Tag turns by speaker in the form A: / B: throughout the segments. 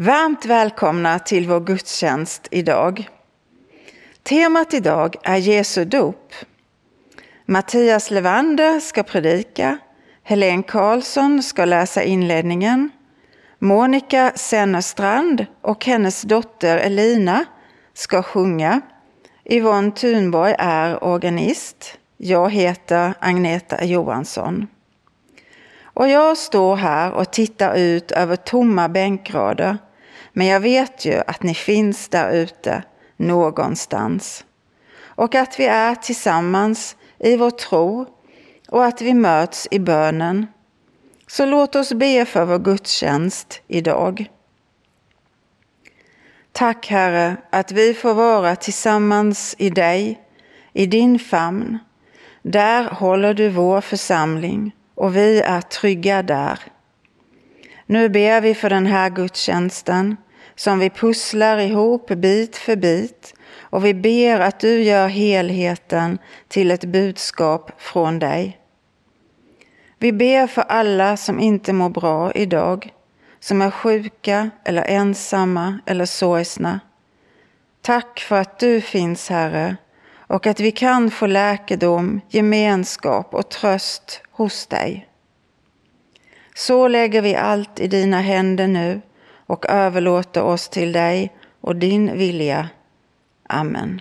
A: Varmt välkomna till vår gudstjänst idag. Temat idag är Jesu dop. Mattias Levander ska predika, Helene Karlsson ska läsa inledningen, Monica Sennerstrand och hennes dotter Elina ska sjunga. Yvonne Thunborg är organist. Jag heter Agneta Johansson. Och jag står här och tittar ut över tomma bänkrader men jag vet ju att ni finns där ute någonstans. Och att vi är tillsammans i vår tro och att vi möts i bönen. Så låt oss be för vår gudstjänst idag. Tack Herre att vi får vara tillsammans i dig, i din famn. Där håller du vår församling och vi är trygga där. Nu ber vi för den här gudstjänsten som vi pusslar ihop bit för bit och vi ber att du gör helheten till ett budskap från dig. Vi ber för alla som inte mår bra idag, som är sjuka eller ensamma eller sorgsna. Tack för att du finns, Herre, och att vi kan få läkedom, gemenskap och tröst hos dig. Så lägger vi allt i dina händer nu och överlåter oss till dig och din vilja. Amen.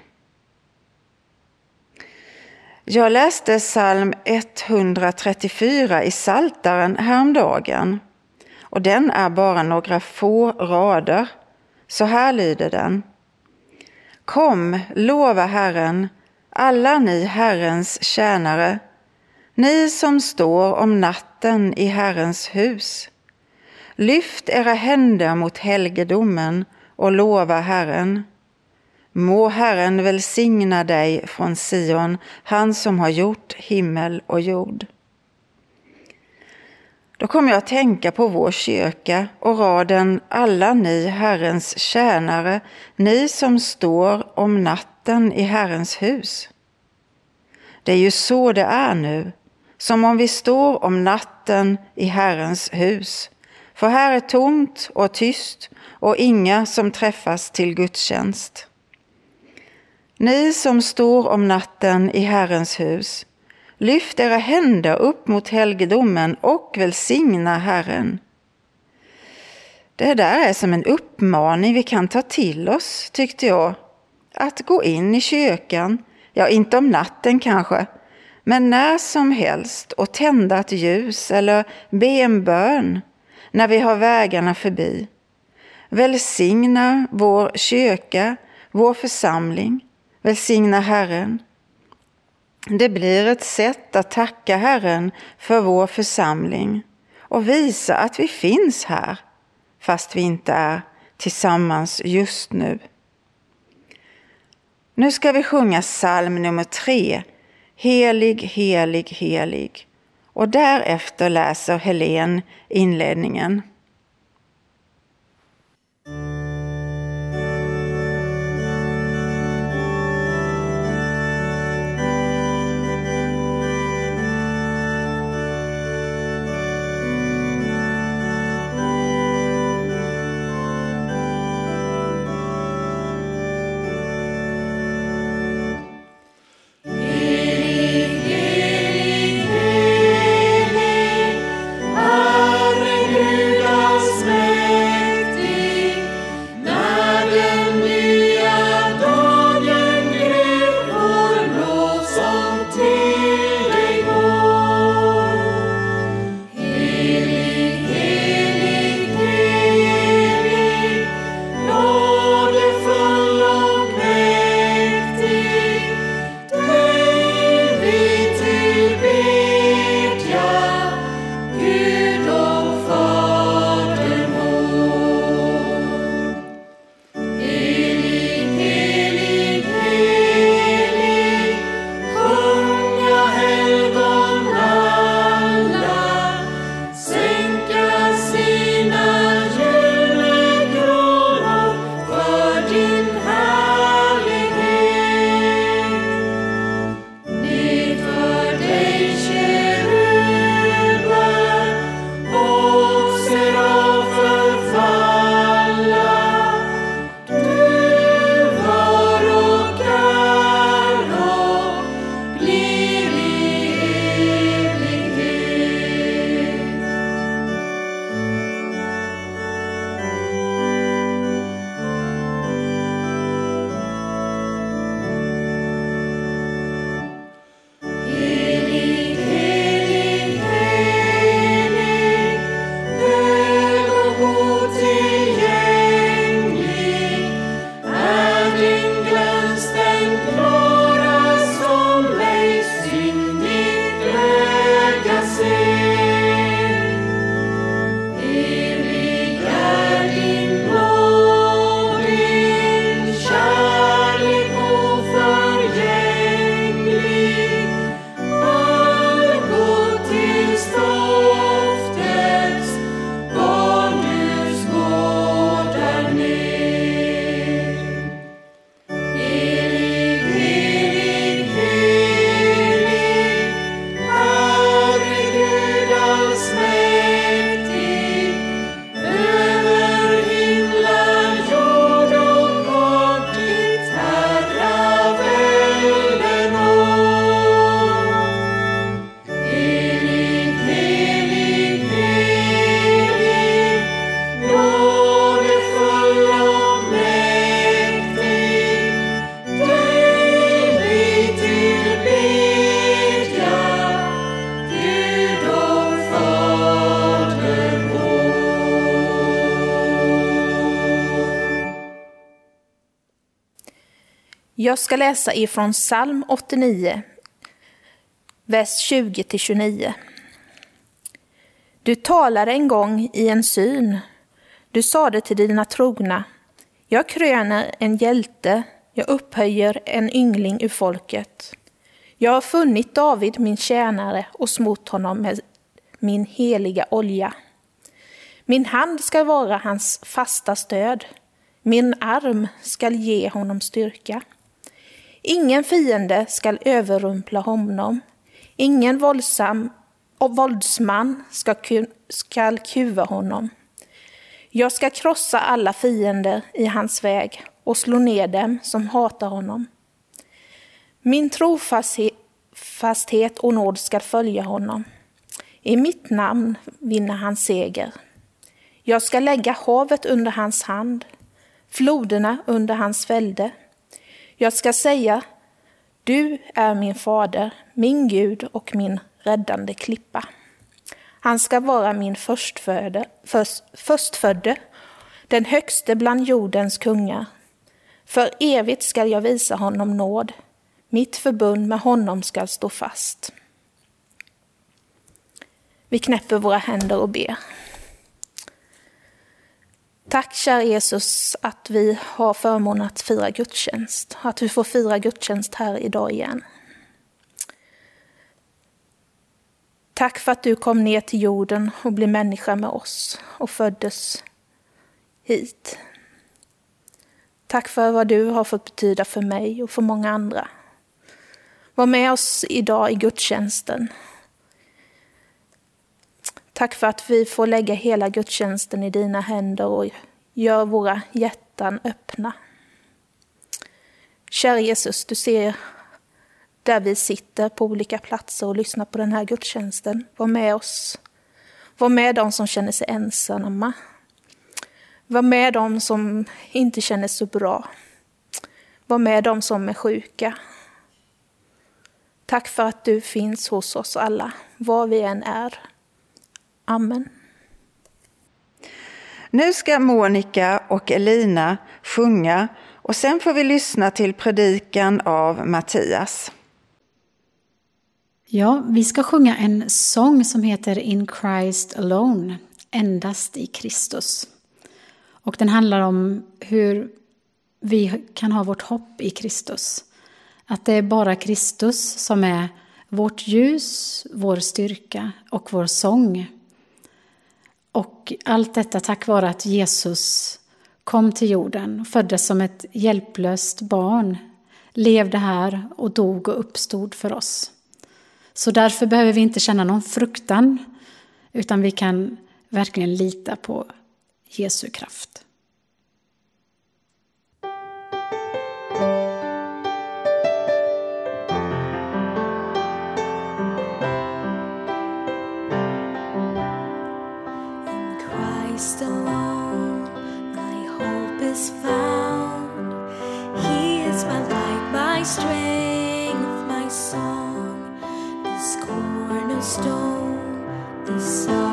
A: Jag läste psalm 134 i Saltaren häromdagen och den är bara några få rader. Så här lyder den. Kom, lova Herren, alla ni Herrens tjänare, ni som står om natten i Herrens hus. Lyft era händer mot helgedomen och lova Herren. Må Herren välsigna dig från Sion, han som har gjort himmel och jord. Då kommer jag att tänka på vår kyrka och raden Alla ni Herrens tjänare, ni som står om natten i Herrens hus. Det är ju så det är nu, som om vi står om natten i Herrens hus. För här är tomt och tyst och inga som träffas till gudstjänst. Ni som står om natten i Herrens hus, lyft era händer upp mot helgedomen och välsigna Herren. Det där är som en uppmaning vi kan ta till oss, tyckte jag. Att gå in i kyrkan, ja, inte om natten kanske, men när som helst och tända ett ljus eller be en bön när vi har vägarna förbi. Välsigna vår kyrka, vår församling. Välsigna Herren. Det blir ett sätt att tacka Herren för vår församling och visa att vi finns här, fast vi inte är tillsammans just nu. Nu ska vi sjunga psalm nummer tre, Helig, helig, helig och därefter läser Helen inledningen.
B: Jag ska läsa ifrån psalm 89, vers 20-29. Du talade en gång i en syn. Du sade till dina trogna, jag kröner en hjälte, jag upphöjer en yngling ur folket. Jag har funnit David min tjänare och smort honom med min heliga olja. Min hand ska vara hans fasta stöd, min arm skall ge honom styrka. Ingen fiende skall överrumpla honom, ingen våldsam och våldsman ska, skall kuva honom. Jag ska krossa alla fiender i hans väg och slå ner dem som hatar honom. Min trofasthet och nåd ska följa honom. I mitt namn vinner han seger. Jag ska lägga havet under hans hand, floderna under hans välde. Jag ska säga, du är min fader, min Gud och min räddande klippa. Han ska vara min förstfödde, först, förstfödde, den högste bland jordens kungar. För evigt skall jag visa honom nåd, mitt förbund med honom skall stå fast. Vi knäpper våra händer och ber. Tack kära Jesus att vi har förmånen att fira gudstjänst, att vi får fira gudstjänst här idag igen. Tack för att du kom ner till jorden och blev människa med oss och föddes hit. Tack för vad du har fått betyda för mig och för många andra. Var med oss idag i gudstjänsten. Tack för att vi får lägga hela gudstjänsten i dina händer och gör våra hjärtan öppna. Kära Jesus, du ser där vi sitter på olika platser och lyssnar på den här gudstjänsten. Var med oss. Var med dem som känner sig ensamma. Var med dem som inte känner så bra. Var med dem som är sjuka. Tack för att du finns hos oss alla, var vi än är. Amen.
A: Nu ska Monica och Elina sjunga och sen får vi lyssna till predikan av Mattias.
C: Ja, vi ska sjunga en sång som heter In Christ Alone, endast i Kristus. Och den handlar om hur vi kan ha vårt hopp i Kristus. Att det är bara Kristus som är vårt ljus, vår styrka och vår sång. Och allt detta tack vare att Jesus kom till jorden, föddes som ett hjälplöst barn, levde här och dog och uppstod för oss. Så därför behöver vi inte känna någon fruktan, utan vi kan verkligen lita på Jesu kraft.
D: Christ alone, my hope is found. He is my light, my strength, my song, this cornerstone, this song.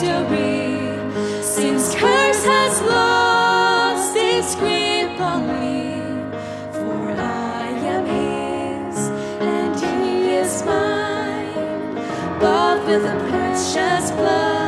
D: victory. Since curse has lost its grip on me, for I am His and He is mine, bought with a precious blood.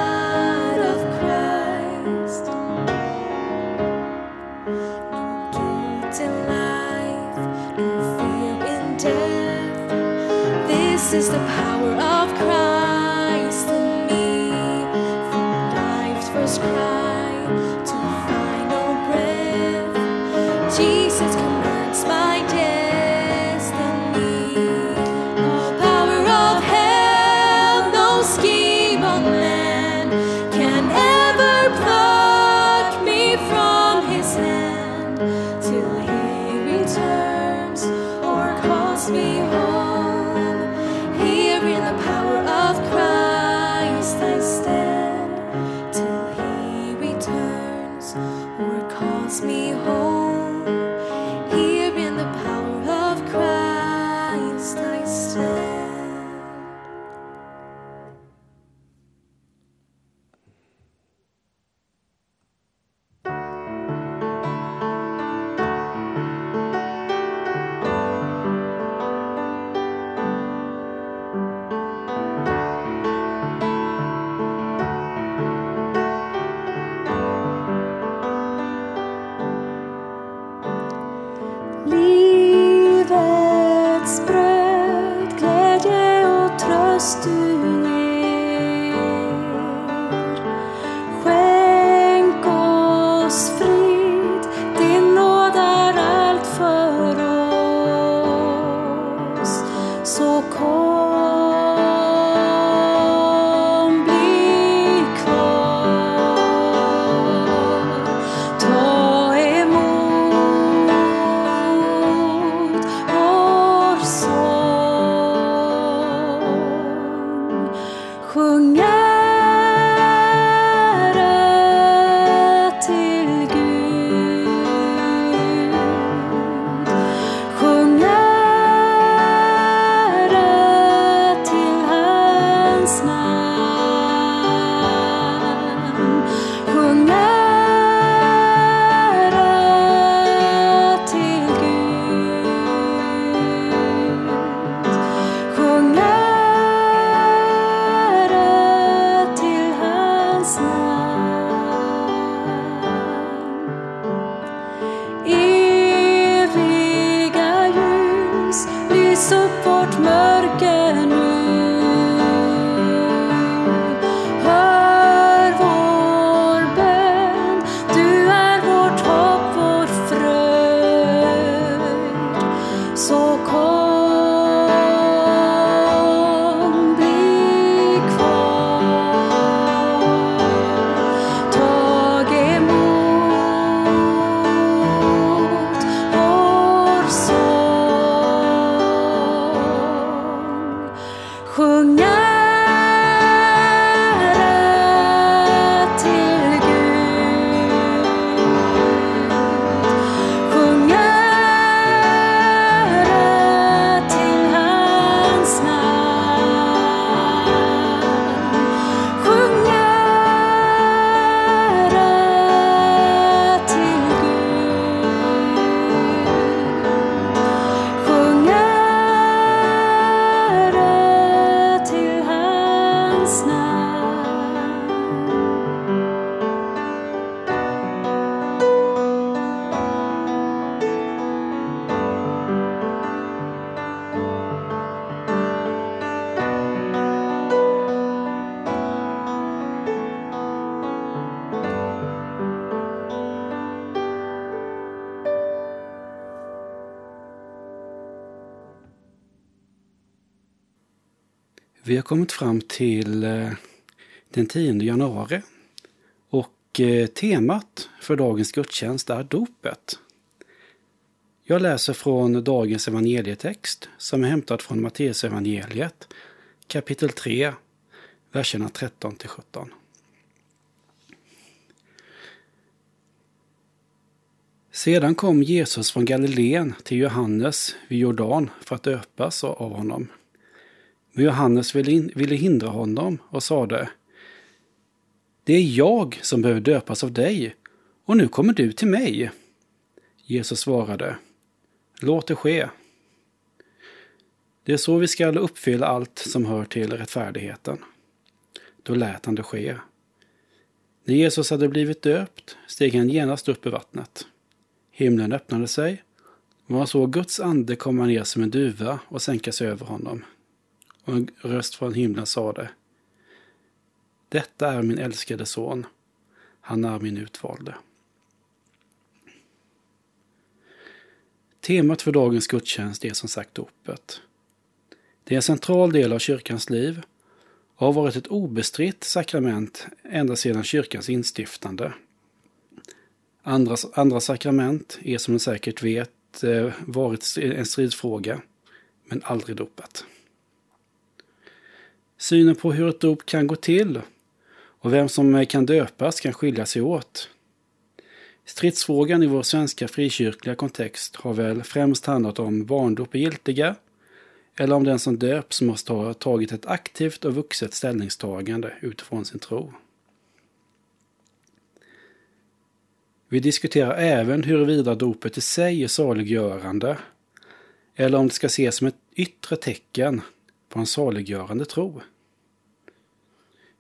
E: bestämt fram till eh, den 10 januari. Och eh, temat för dagens gudstjänst är dopet. Jag läser från dagens evangelietext som är hämtad från Matteusevangeliet kapitel 3, verserna 13 till 17. Sedan kom Jesus från Galileen till Johannes vid Jordan för att döpas av honom. Men Johannes ville hindra honom och sade Det är jag som behöver döpas av dig och nu kommer du till mig. Jesus svarade Låt det ske. Det är så vi skall uppfylla allt som hör till rättfärdigheten. Då lät han det ske. När Jesus hade blivit döpt steg han genast upp i vattnet. Himlen öppnade sig och man såg Guds ande komma ner som en duva och sänka sig över honom. Och en röst från himlen sade Detta är min älskade son. Han är min utvalde. Temat för dagens gudstjänst är som sagt dopet. Det är en central del av kyrkans liv och har varit ett obestritt sakrament ända sedan kyrkans instiftande. Andra, andra sakrament är som ni säkert vet eh, varit en stridsfråga, men aldrig dopet. Synen på hur ett dop kan gå till och vem som kan döpas kan skilja sig åt. Stridsfrågan i vår svenska frikyrkliga kontext har väl främst handlat om barndop är giltiga eller om den som döps måste ha tagit ett aktivt och vuxet ställningstagande utifrån sin tro. Vi diskuterar även huruvida dopet i sig är saliggörande eller om det ska ses som ett yttre tecken på en saliggörande tro.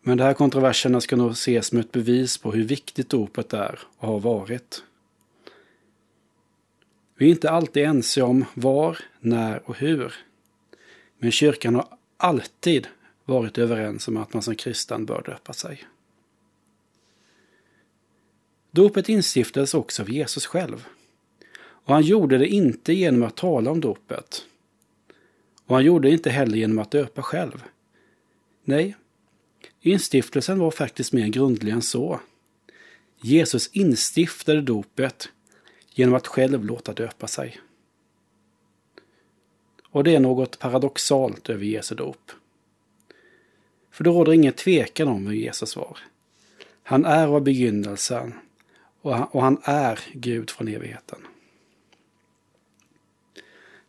E: Men de här kontroverserna ska nog ses som ett bevis på hur viktigt dopet är och har varit. Vi är inte alltid ense om var, när och hur. Men kyrkan har alltid varit överens om att man som kristen bör döpa sig. Dopet instiftades också av Jesus själv. Och han gjorde det inte genom att tala om dopet. Och han gjorde det inte heller genom att döpa själv. Nej, instiftelsen var faktiskt mer grundlig än så. Jesus instiftade dopet genom att själv låta döpa sig. Och det är något paradoxalt över Jesu dop. För det råder ingen tvekan om hur Jesus var. Han är av begynnelsen och han är Gud från evigheten.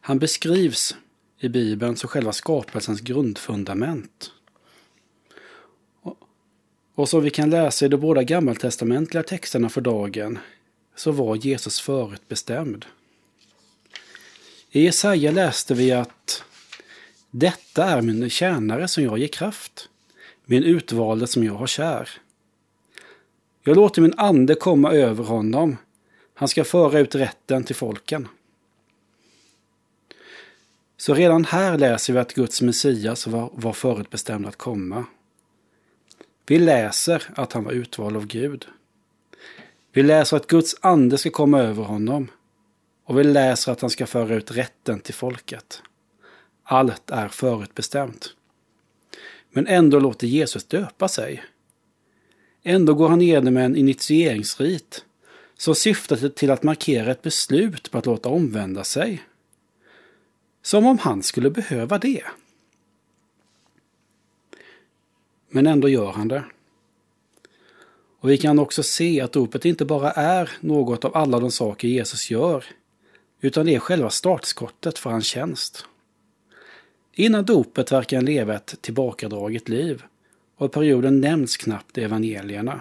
E: Han beskrivs i Bibeln som själva skapelsens grundfundament. Och som vi kan läsa i de båda gammaltestamentliga texterna för dagen så var Jesus förutbestämd. I Jesaja läste vi att detta är min tjänare som jag ger kraft, min utvalde som jag har kär. Jag låter min ande komma över honom. Han ska föra ut rätten till folken. Så redan här läser vi att Guds Messias var, var förutbestämd att komma. Vi läser att han var utvald av Gud. Vi läser att Guds ande ska komma över honom och vi läser att han ska föra ut rätten till folket. Allt är förutbestämt. Men ändå låter Jesus döpa sig. Ändå går han igenom en initieringsrit som syftar till att markera ett beslut på att låta omvända sig. Som om han skulle behöva det. Men ändå gör han det. Och vi kan också se att dopet inte bara är något av alla de saker Jesus gör utan det är själva startskottet för hans tjänst. Innan dopet verkar han leva ett tillbakadraget liv och perioden nämns knappt i evangelierna.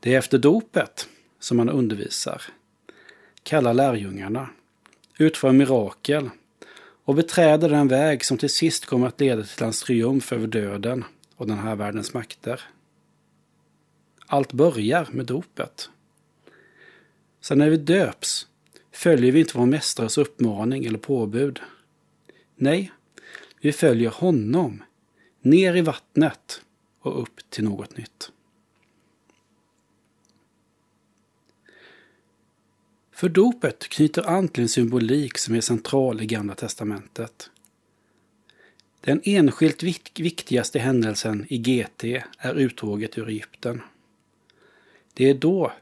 E: Det är efter dopet som han undervisar, kallar lärjungarna, utför mirakel och beträder den väg som till sist kommer att leda till hans triumf över döden och den här världens makter. Allt börjar med dopet. Sen när vi döps följer vi inte vår mästares uppmaning eller påbud. Nej, vi följer honom, ner i vattnet och upp till något nytt. För dopet knyter an till en symbolik som är central i Gamla Testamentet. Den enskilt viktigaste händelsen i GT är uttåget ur Egypten. Det är då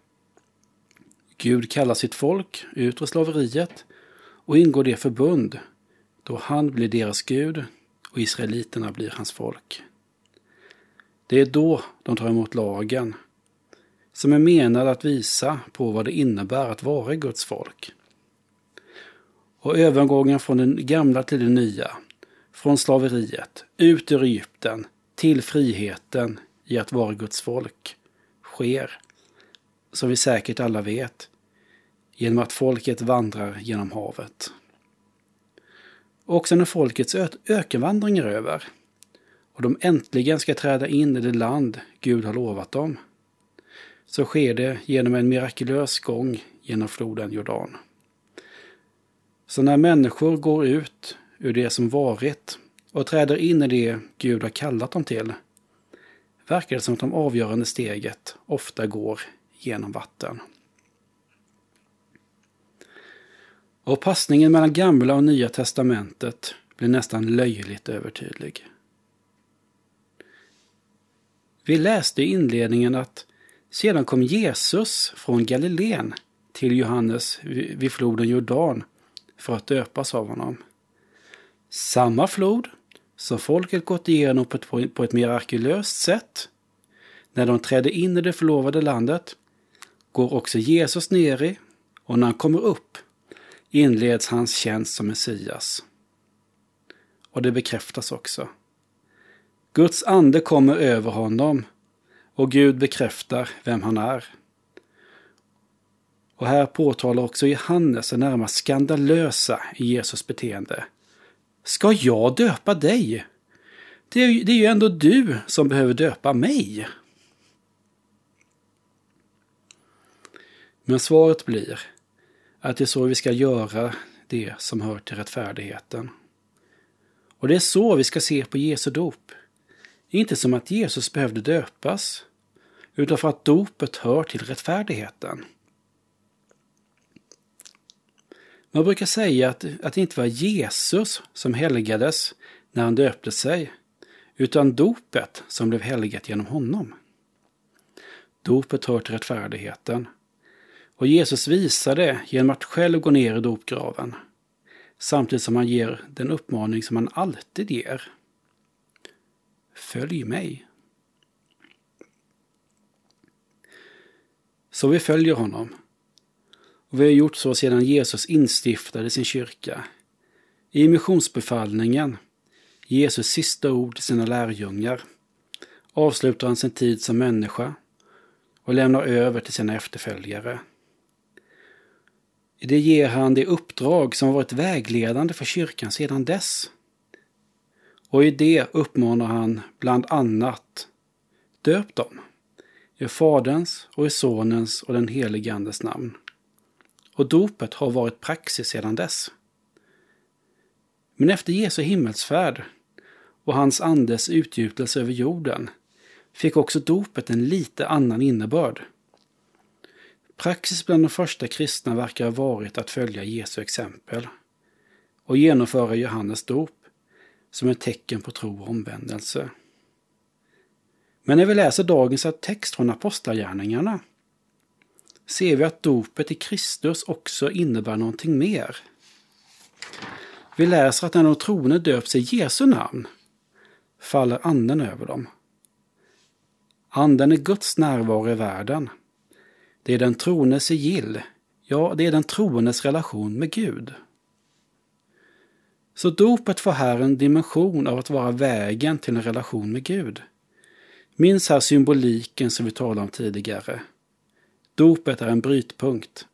E: Gud kallar sitt folk ut ur slaveriet och ingår det förbund då han blir deras Gud och israeliterna blir hans folk. Det är då de tar emot lagen som är menad att visa på vad det innebär att vara Guds folk. Och övergången från den gamla till det nya, från slaveriet, ut ur Egypten, till friheten i att vara Guds folk sker, som vi säkert alla vet, genom att folket vandrar genom havet. Också när folkets ökenvandring är över och de äntligen ska träda in i det land Gud har lovat dem, så sker det genom en mirakulös gång genom floden Jordan. Så när människor går ut ur det som varit och träder in i det Gud har kallat dem till, verkar det som att de avgörande steget ofta går genom vatten. Och passningen mellan gamla och nya testamentet blir nästan löjligt övertydlig. Vi läste i inledningen att sedan kom Jesus från Galileen till Johannes vid floden Jordan för att döpas av honom. Samma flod som folket gått igenom på ett, på ett mirakulöst sätt när de trädde in i det förlovade landet går också Jesus ner i och när han kommer upp inleds hans tjänst som Messias. Och det bekräftas också. Guds ande kommer över honom och Gud bekräftar vem han är. Och här påtalar också Johannes det närmast skandalösa i Jesus beteende. Ska jag döpa dig? Det är, det är ju ändå du som behöver döpa mig. Men svaret blir att det är så vi ska göra det som hör till rättfärdigheten. Och det är så vi ska se på Jesu dop. Inte som att Jesus behövde döpas, utan för att dopet hör till rättfärdigheten. Man brukar säga att, att det inte var Jesus som helgades när han döpte sig, utan dopet som blev helgat genom honom. Dopet hör till rättfärdigheten. Och Jesus visar det genom att själv gå ner i dopgraven, samtidigt som han ger den uppmaning som han alltid ger. Följ mig. Så vi följer honom. Och vi har gjort så sedan Jesus instiftade sin kyrka. I missionsbefallningen, Jesus sista ord till sina lärjungar, avslutar han sin tid som människa och lämnar över till sina efterföljare. I det ger han det uppdrag som varit vägledande för kyrkan sedan dess. Och i det uppmanar han bland annat Döp dem i Faderns och i Sonens och den helige Andes namn. Och dopet har varit praxis sedan dess. Men efter Jesu himmelsfärd och hans andes utgjutelse över jorden fick också dopet en lite annan innebörd. Praxis bland de första kristna verkar ha varit att följa Jesu exempel och genomföra Johannes dop som ett tecken på tro och omvändelse. Men när vi läser dagens text från Apostlagärningarna ser vi att dopet i Kristus också innebär någonting mer. Vi läser att när de troende döps i Jesu namn faller anden över dem. Anden är Guds närvaro i världen. Det är den troendes sigill, ja, det är den troendes relation med Gud. Så dopet får här en dimension av att vara vägen till en relation med Gud. Minns här symboliken som vi talade om tidigare. Dopet är en brytpunkt.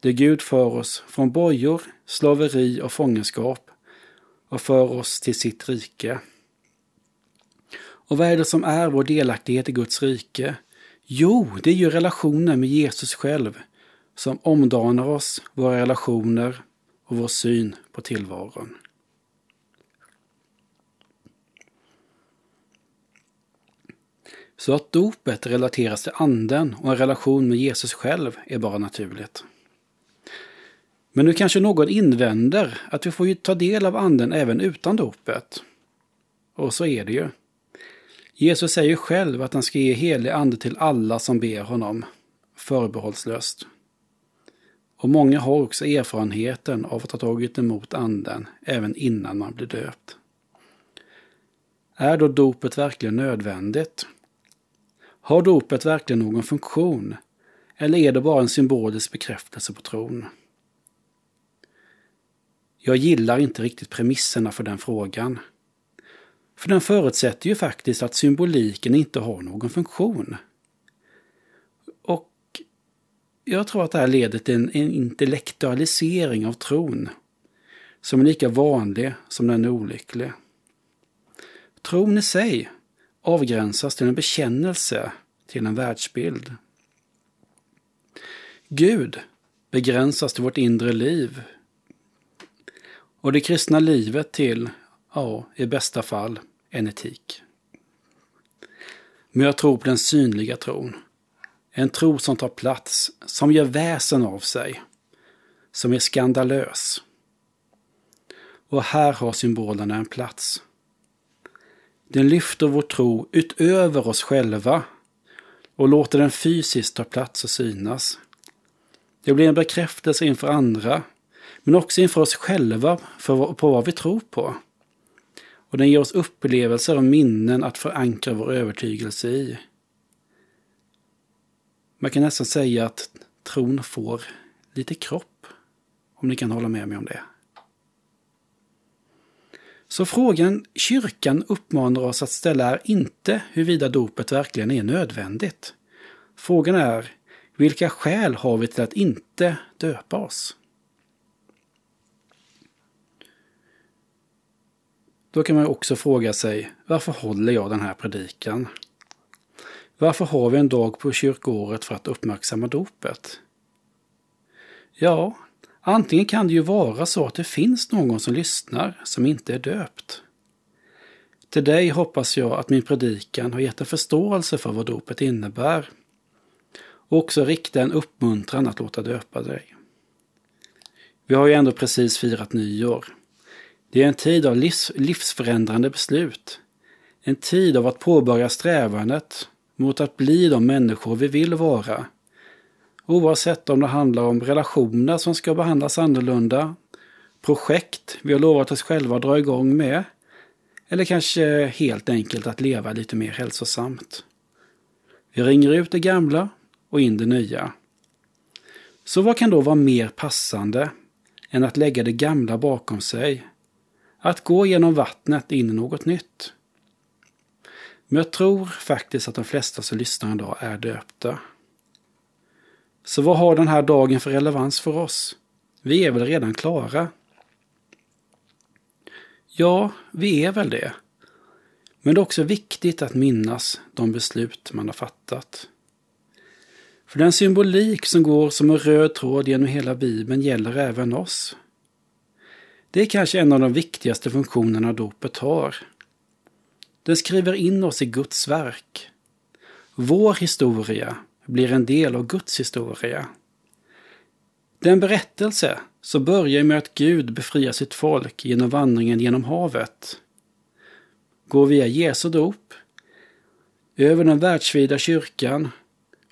E: Det Gud för oss från bojor, slaveri och fångenskap och för oss till sitt rike. Och vad är det som är vår delaktighet i Guds rike? Jo, det är ju relationen med Jesus själv som omdanar oss, våra relationer och vår syn på tillvaron. Så att dopet relateras till anden och en relation med Jesus själv är bara naturligt. Men nu kanske någon invänder att vi får ju ta del av anden även utan dopet. Och så är det ju. Jesus säger själv att han ska ge helig ande till alla som ber honom, förbehållslöst. Och många har också erfarenheten av att ha tagit emot anden även innan man blir döpt. Är då dopet verkligen nödvändigt? Har dopet verkligen någon funktion? Eller är det bara en symbolisk bekräftelse på tron? Jag gillar inte riktigt premisserna för den frågan. För den förutsätter ju faktiskt att symboliken inte har någon funktion. Och jag tror att det här leder till en, en intellektualisering av tron som är lika vanlig som den är olycklig. Tron i sig avgränsas till en bekännelse till en världsbild. Gud begränsas till vårt inre liv och det kristna livet till, ja, i bästa fall, en etik. Men jag tror på den synliga tron. En tro som tar plats, som gör väsen av sig, som är skandalös. Och här har symbolerna en plats. Den lyfter vår tro utöver oss själva och låter den fysiskt ta plats och synas. Det blir en bekräftelse inför andra, men också inför oss själva för, på vad vi tror på. Och den ger oss upplevelser och minnen att förankra vår övertygelse i. Man kan nästan säga att tron får lite kropp, om ni kan hålla med mig om det. Så frågan kyrkan uppmanar oss att ställa är inte huruvida dopet verkligen är nödvändigt. Frågan är vilka skäl har vi till att inte döpa oss? Då kan man också fråga sig, varför håller jag den här predikan? Varför har vi en dag på kyrkoåret för att uppmärksamma dopet? Ja, antingen kan det ju vara så att det finns någon som lyssnar som inte är döpt. Till dig hoppas jag att min predikan har gett en förståelse för vad dopet innebär och också rikta en uppmuntran att låta döpa dig. Vi har ju ändå precis firat nyår. Det är en tid av livs, livsförändrande beslut. En tid av att påbörja strävandet mot att bli de människor vi vill vara. Oavsett om det handlar om relationer som ska behandlas annorlunda, projekt vi har lovat oss själva att dra igång med, eller kanske helt enkelt att leva lite mer hälsosamt. Vi ringer ut det gamla och in det nya. Så vad kan då vara mer passande än att lägga det gamla bakom sig? Att gå genom vattnet in i något nytt? Men jag tror faktiskt att de flesta som lyssnar idag är döpta. Så vad har den här dagen för relevans för oss? Vi är väl redan klara? Ja, vi är väl det. Men det är också viktigt att minnas de beslut man har fattat. För den symbolik som går som en röd tråd genom hela Bibeln gäller även oss. Det är kanske en av de viktigaste funktionerna dopet har. Den skriver in oss i Guds verk. Vår historia blir en del av Guds historia. Den berättelse som börjar med att Gud befriar sitt folk genom vandringen genom havet går via Jesu dop, över den världsvida kyrkan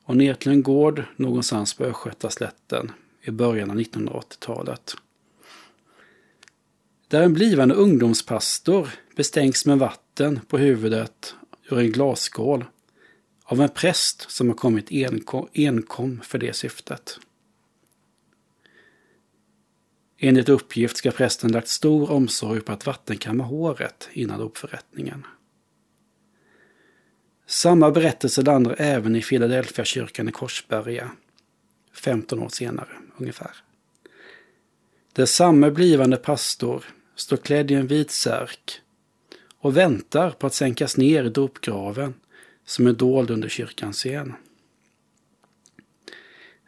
E: och ner till en gård någonstans på Östgötaslätten i början av 1980-talet. Där en blivande ungdomspastor bestänks med vatten på huvudet ur en glasskål av en präst som har kommit enkom, enkom för det syftet. Enligt uppgift ska prästen lagt stor omsorg på att vattenkamma håret innan dopförrättningen. Samma berättelse landar även i Philadelphia kyrkan i Korsberga, 15 år senare ungefär. Där samme blivande pastor står klädd i en vit särk och väntar på att sänkas ner i dopgraven som är dold under kyrkans scen.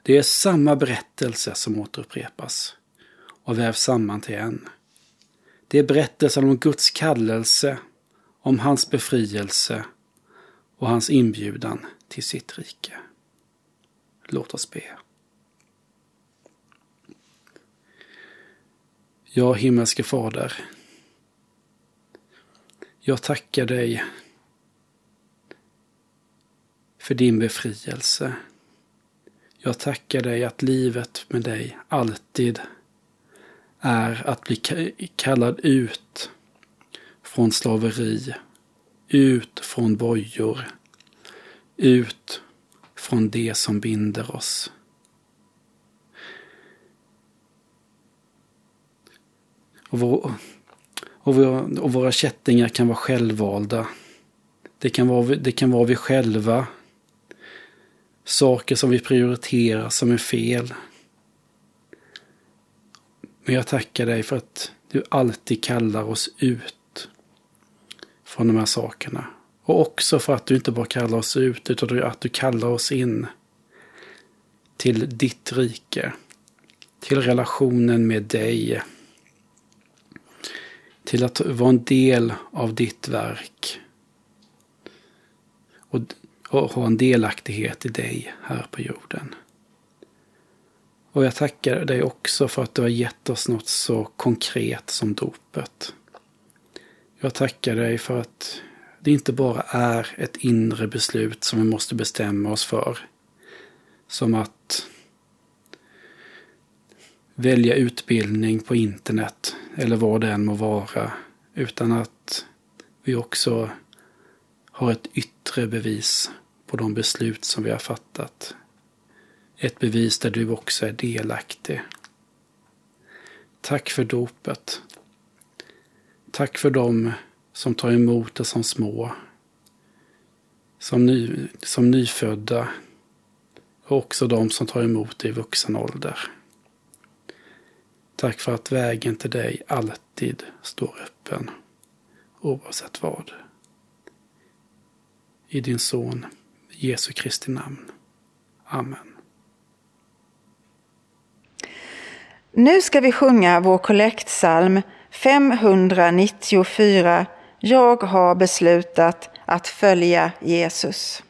E: Det är samma berättelse som återupprepas och vävs samman till en. Det är berättelsen om Guds kallelse, om hans befrielse och hans inbjudan till sitt rike. Låt oss be. Ja, himmelske Fader. Jag tackar dig för din befrielse. Jag tackar dig att livet med dig alltid är att bli kallad ut från slaveri ut från bojor. Ut från det som binder oss. Och Och, våra, och våra kättingar kan vara självvalda. Det kan vara, det kan vara vi själva. Saker som vi prioriterar som är fel. Men jag tackar dig för att du alltid kallar oss ut från de här sakerna. Och också för att du inte bara kallar oss ut utan att du kallar oss in till ditt rike. Till relationen med dig. Till att vara en del av ditt verk. Och, och ha en delaktighet i dig här på jorden. Och jag tackar dig också för att du har gett oss något så konkret som dopet. Jag tackar dig för att det inte bara är ett inre beslut som vi måste bestämma oss för. Som att välja utbildning på internet eller vad det än må vara. Utan att vi också har ett yttre bevis på de beslut som vi har fattat. Ett bevis där du också är delaktig. Tack för dopet. Tack för dem som tar emot det som små. Som, ny, som nyfödda. Och också de som tar emot det i vuxen ålder. Tack för att vägen till dig alltid står öppen. Oavsett vad. I din son Jesu Kristi namn. Amen.
A: Nu ska vi sjunga vår kollektsalm 594 Jag har beslutat att följa Jesus.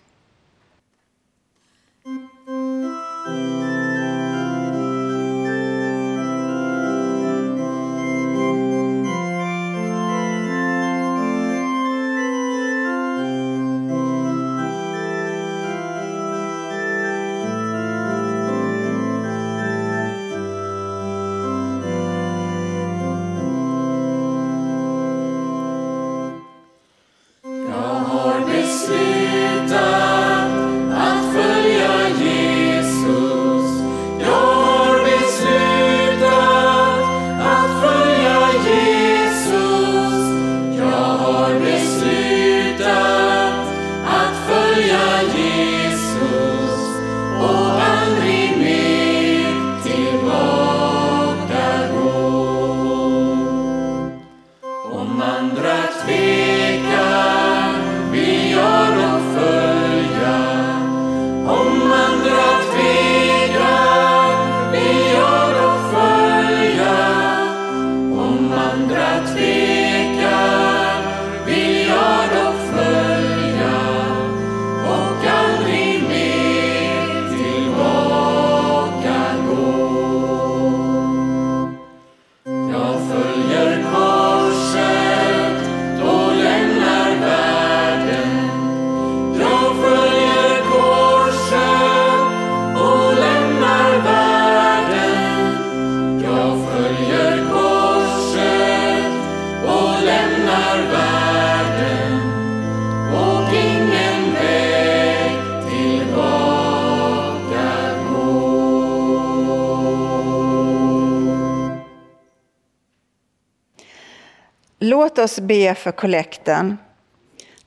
A: Oss be för kollekten.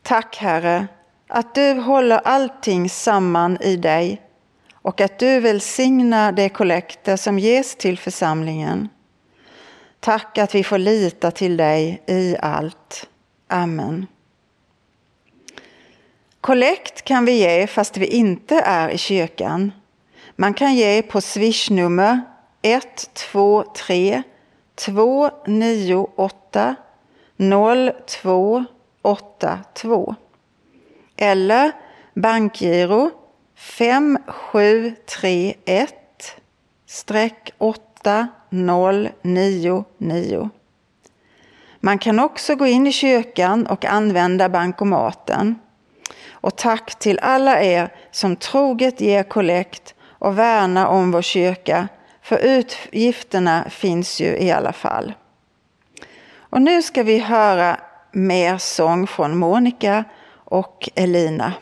A: Tack Herre, att du håller allting samman i dig och att du välsignar de kollekter som ges till församlingen. Tack att vi får lita till dig i allt. Amen. Kollekt kan vi ge fast vi inte är i kyrkan. Man kan ge på swishnummer 123 298 0282 eller bankgiro 5731 8099. Man kan också gå in i kyrkan och använda bankomaten. Och tack till alla er som troget ger kollekt och värnar om vår kyrka, för utgifterna finns ju i alla fall. Och nu ska vi höra mer sång från Monica och Elina.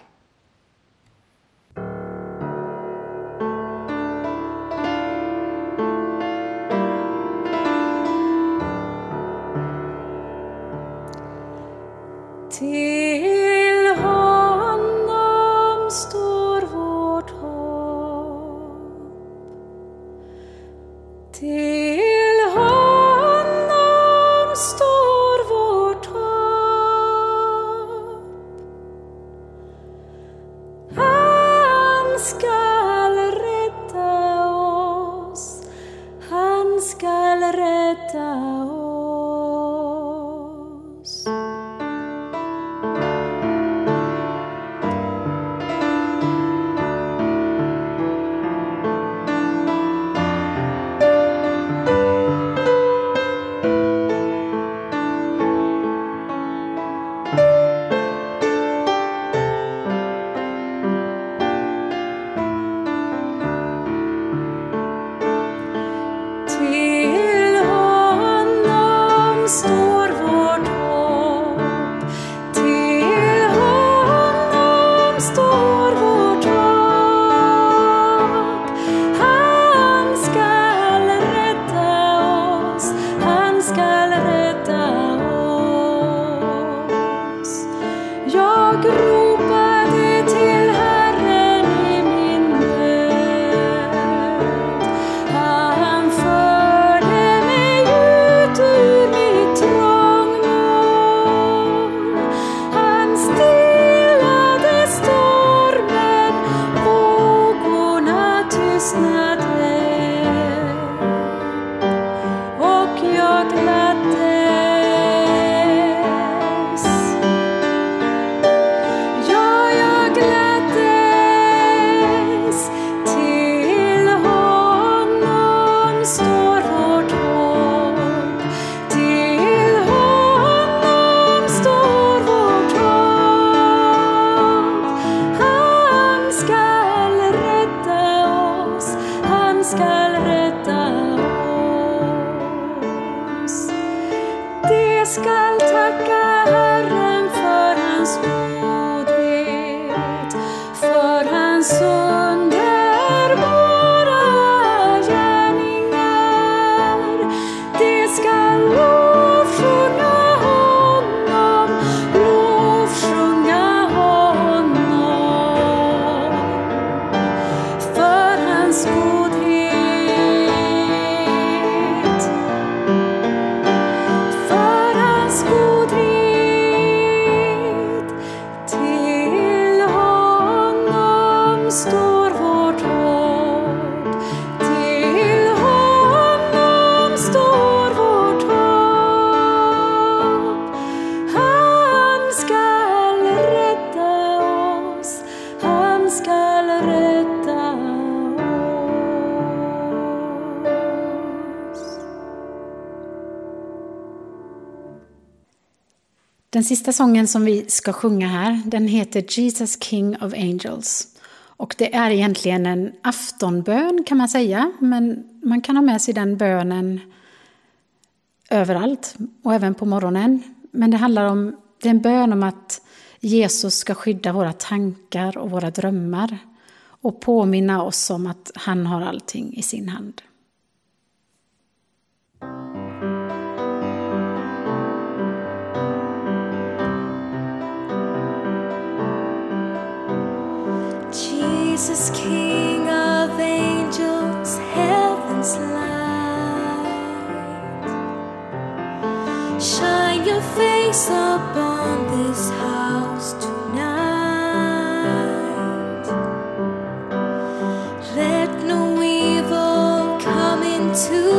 C: Den sista sången som vi ska sjunga här, den heter Jesus King of Angels. Och det är egentligen en aftonbön kan man säga, men man kan ha med sig den bönen överallt och även på morgonen. Men det handlar om, det är en bön om att Jesus ska skydda våra tankar och våra drömmar och påminna oss om att han har allting i sin hand.
D: Jesus, King of angels, heaven's light. Shine your face upon this house tonight. Let no evil come into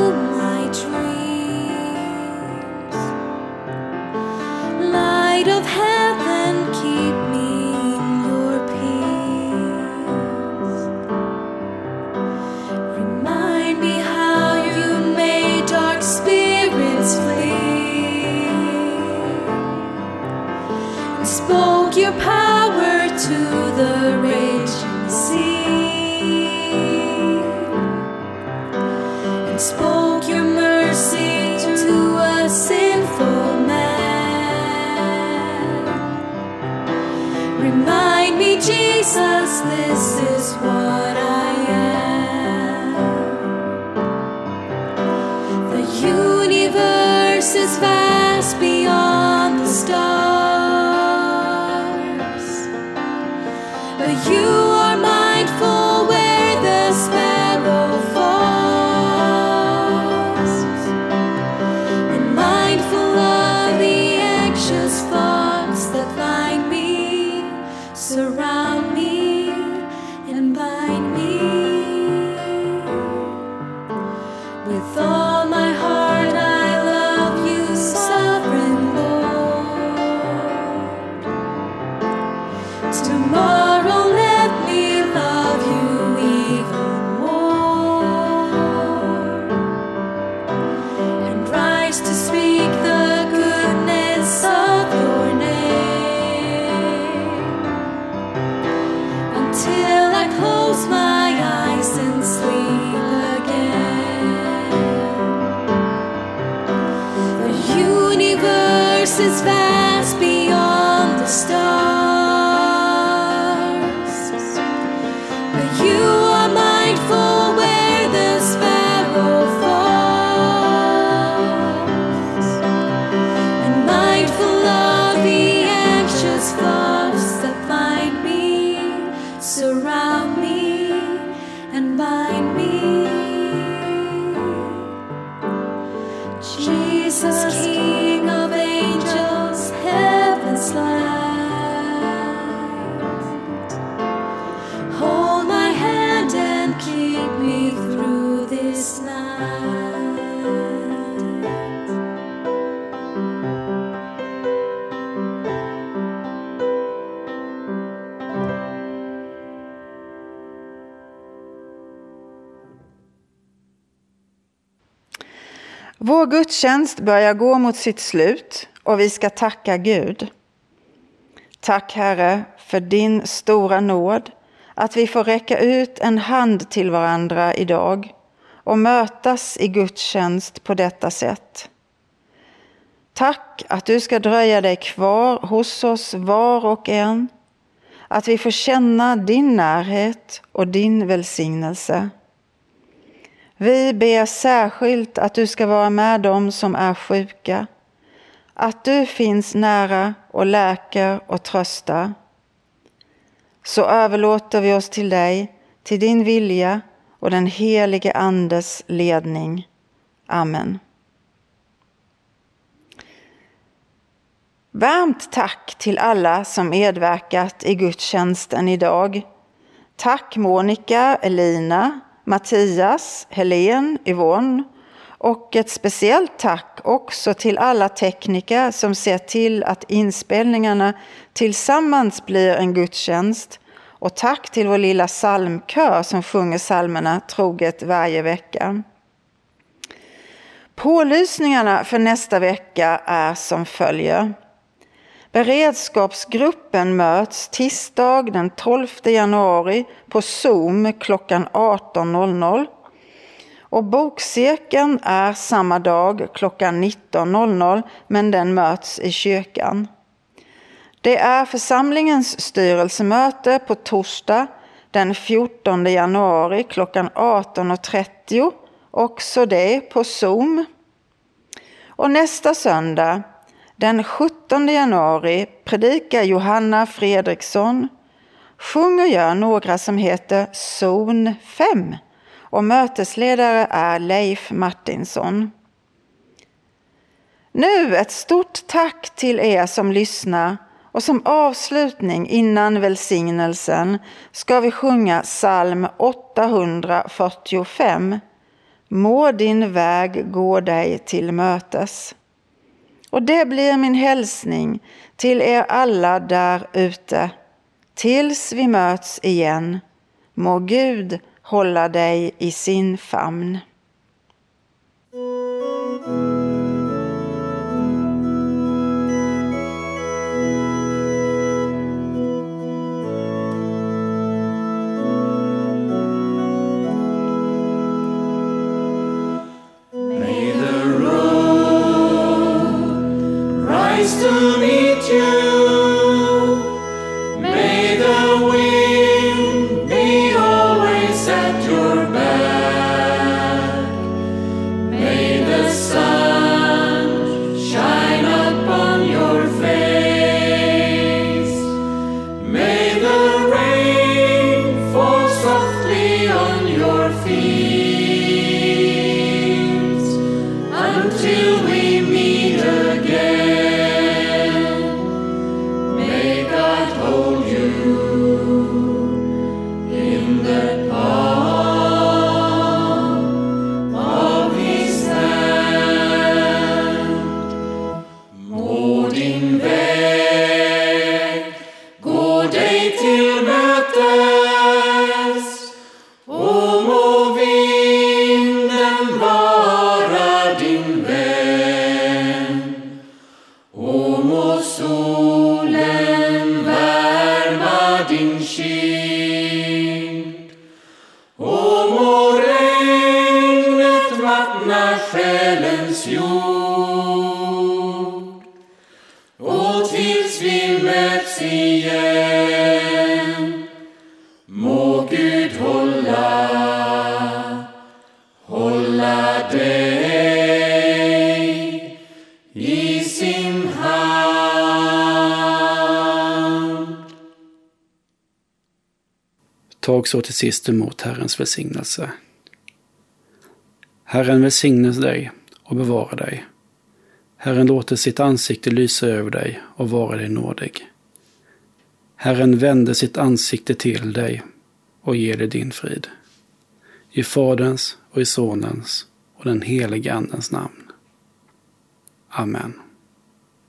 A: gudstjänst börjar gå mot sitt slut och vi ska tacka Gud. Tack Herre för din stora nåd, att vi får räcka ut en hand till varandra idag och mötas i gudstjänst på detta sätt. Tack att du ska dröja dig kvar hos oss var och en, att vi får känna din närhet och din välsignelse. Vi ber särskilt att du ska vara med dem som är sjuka, att du finns nära och läker och tröstar. Så överlåter vi oss till dig, till din vilja och den helige Andes ledning. Amen. Varmt tack till alla som medverkat i gudstjänsten idag. Tack Monica, Elina, Mattias, Helen, Yvonne och ett speciellt tack också till alla tekniker som ser till att inspelningarna tillsammans blir en gudstjänst. Och tack till vår lilla psalmkör som sjunger psalmerna troget varje vecka. Pålysningarna för nästa vecka är som följer. Beredskapsgruppen möts tisdag den 12 januari på Zoom klockan 18.00. Och bokcirkeln är samma dag klockan 19.00 men den möts i kyrkan. Det är församlingens styrelsemöte på torsdag den 14 januari klockan 18.30. Också det på Zoom. Och nästa söndag den 17 januari predikar Johanna Fredriksson, sjunger jag några som heter Zon 5 och mötesledare är Leif Martinsson. Nu ett stort tack till er som lyssnar och som avslutning innan välsignelsen ska vi sjunga psalm 845. Må din väg gå dig till mötes. Och det blir min hälsning till er alla där ute. Tills vi möts igen, må Gud hålla dig i sin famn.
E: wisdom. Så till sist emot Herrens välsignelse. Herren välsigne dig och bevara dig. Herren låter sitt ansikte lysa över dig och vara dig nådig. Herren vände sitt ansikte till dig och ger dig din frid. I Faderns och i Sonens och den helige Andens namn. Amen.